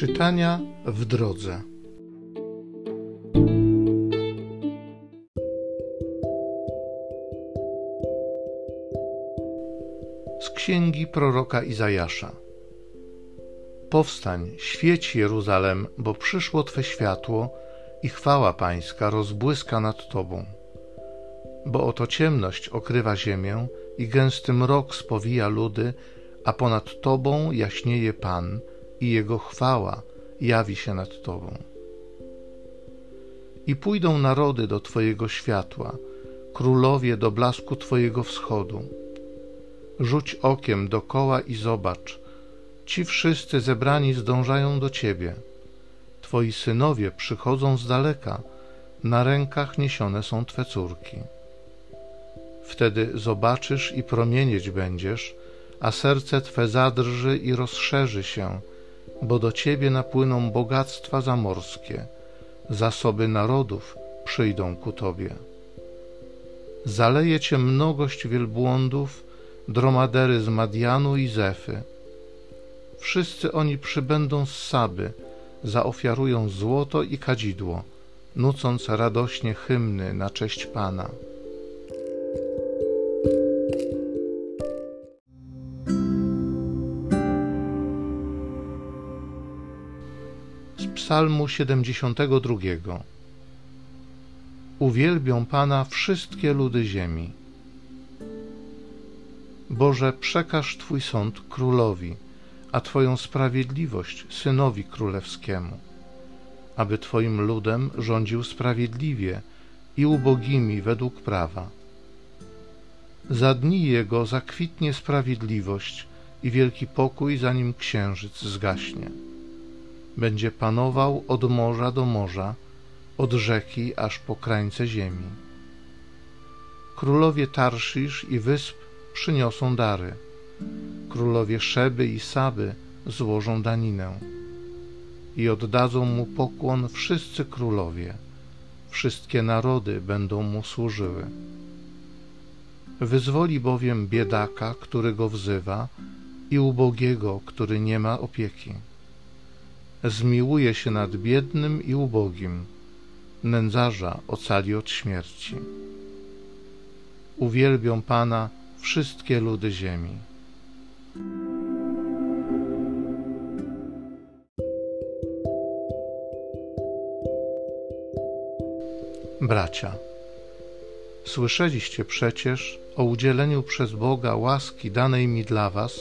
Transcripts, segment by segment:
Czytania w drodze. Z księgi proroka Izajasza. Powstań, świeć Jeruzalem, bo przyszło Twe światło i chwała Pańska rozbłyska nad Tobą. Bo oto ciemność okrywa ziemię i gęsty mrok spowija ludy, a ponad Tobą jaśnieje Pan i Jego chwała jawi się nad Tobą. I pójdą narody do Twojego światła, królowie do blasku Twojego wschodu. Rzuć okiem dokoła i zobacz, ci wszyscy zebrani zdążają do Ciebie. Twoi synowie przychodzą z daleka, na rękach niesione są Twe córki. Wtedy zobaczysz i promienieć będziesz, a serce Twe zadrży i rozszerzy się, bo do Ciebie napłyną bogactwa zamorskie, zasoby narodów przyjdą ku Tobie. Zaleje Cię mnogość wielbłądów, dromadery z Madianu i Zefy. Wszyscy oni przybędą z Saby, zaofiarują złoto i kadzidło, nucąc radośnie hymny na cześć Pana. Psalmu 72. Uwielbią Pana wszystkie ludy ziemi. Boże, przekaż Twój sąd królowi, a Twoją sprawiedliwość synowi królewskiemu, aby Twoim ludem rządził sprawiedliwie i ubogimi według prawa. Za dni Jego zakwitnie sprawiedliwość i wielki pokój, zanim księżyc zgaśnie będzie panował od morza do morza, od rzeki aż po krańce ziemi. Królowie Tarszisz i wysp przyniosą dary. Królowie Szeby i Saby złożą daninę. I oddadzą mu pokłon wszyscy królowie. Wszystkie narody będą mu służyły. Wyzwoli bowiem biedaka, który go wzywa, i ubogiego, który nie ma opieki zmiłuje się nad biednym i ubogim, nędzarza ocali od śmierci. Uwielbią Pana wszystkie ludy ziemi. Bracia, słyszeliście przecież o udzieleniu przez Boga łaski danej mi dla Was,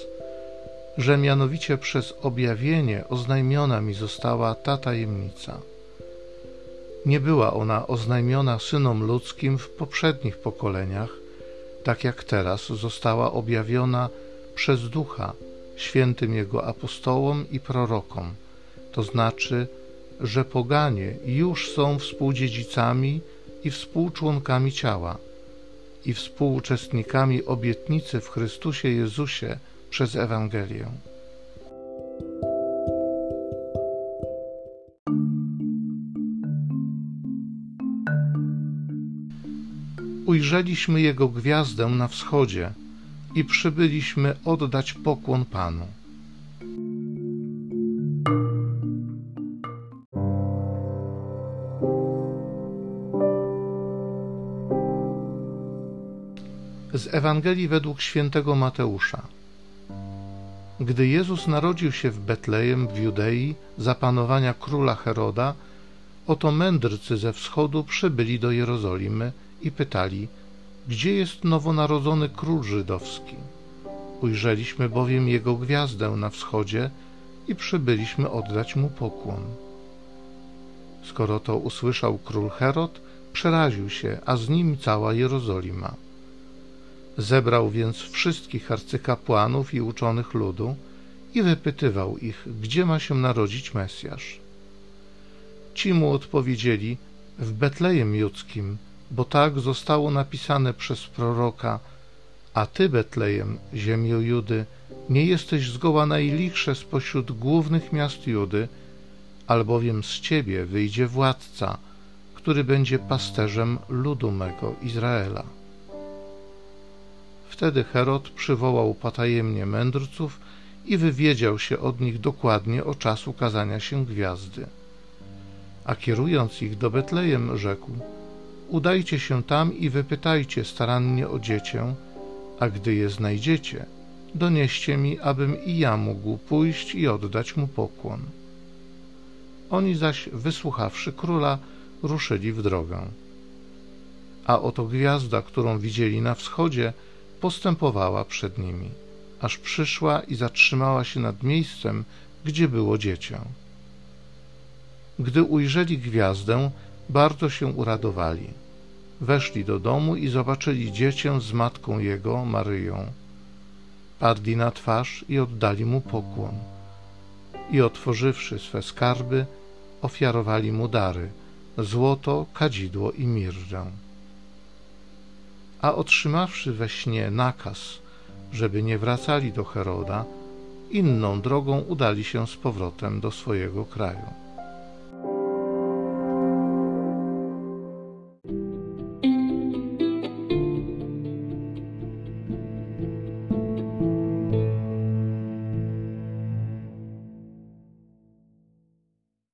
że mianowicie przez objawienie oznajmiona mi została ta tajemnica. Nie była ona oznajmiona synom ludzkim w poprzednich pokoleniach, tak jak teraz została objawiona przez Ducha, świętym Jego apostołom i prorokom, to znaczy, że poganie już są współdziedzicami i współczłonkami ciała i współuczestnikami obietnicy w Chrystusie Jezusie przez Ewangelię. Ujrzeliśmy Jego gwiazdę na wschodzie i przybyliśmy oddać pokłon Panu. Z Ewangelii według świętego Mateusza. Gdy Jezus narodził się w Betlejem w Judei za panowania króla Heroda, oto mędrcy ze wschodu przybyli do Jerozolimy i pytali, gdzie jest nowonarodzony król żydowski? Ujrzeliśmy bowiem jego gwiazdę na wschodzie i przybyliśmy oddać mu pokłon. Skoro to usłyszał król Herod, przeraził się, a z nim cała Jerozolima. Zebrał więc wszystkich arcykapłanów i uczonych ludu i wypytywał ich, gdzie ma się narodzić Mesjasz. Ci mu odpowiedzieli, w Betlejem Judzkim, bo tak zostało napisane przez proroka, a ty, Betlejem, ziemio Judy, nie jesteś zgoła najlichsze spośród głównych miast Judy, albowiem z ciebie wyjdzie władca, który będzie pasterzem ludu mego Izraela. Wtedy Herod przywołał potajemnie mędrców i wywiedział się od nich dokładnie o czas ukazania się gwiazdy. A kierując ich do Betlejem, rzekł: Udajcie się tam i wypytajcie starannie o dziecię, a gdy je znajdziecie, donieście mi, abym i ja mógł pójść i oddać mu pokłon. Oni zaś, wysłuchawszy króla, ruszyli w drogę. A oto gwiazda, którą widzieli na wschodzie, postępowała przed nimi, aż przyszła i zatrzymała się nad miejscem, gdzie było dziecię. Gdy ujrzeli gwiazdę, bardzo się uradowali. Weszli do domu i zobaczyli dziecię z matką jego, Maryją. Padli na twarz i oddali mu pokłon. I otworzywszy swe skarby, ofiarowali mu dary złoto, kadzidło i mirrę. A otrzymawszy we śnie nakaz, żeby nie wracali do Heroda, inną drogą udali się z powrotem do swojego kraju.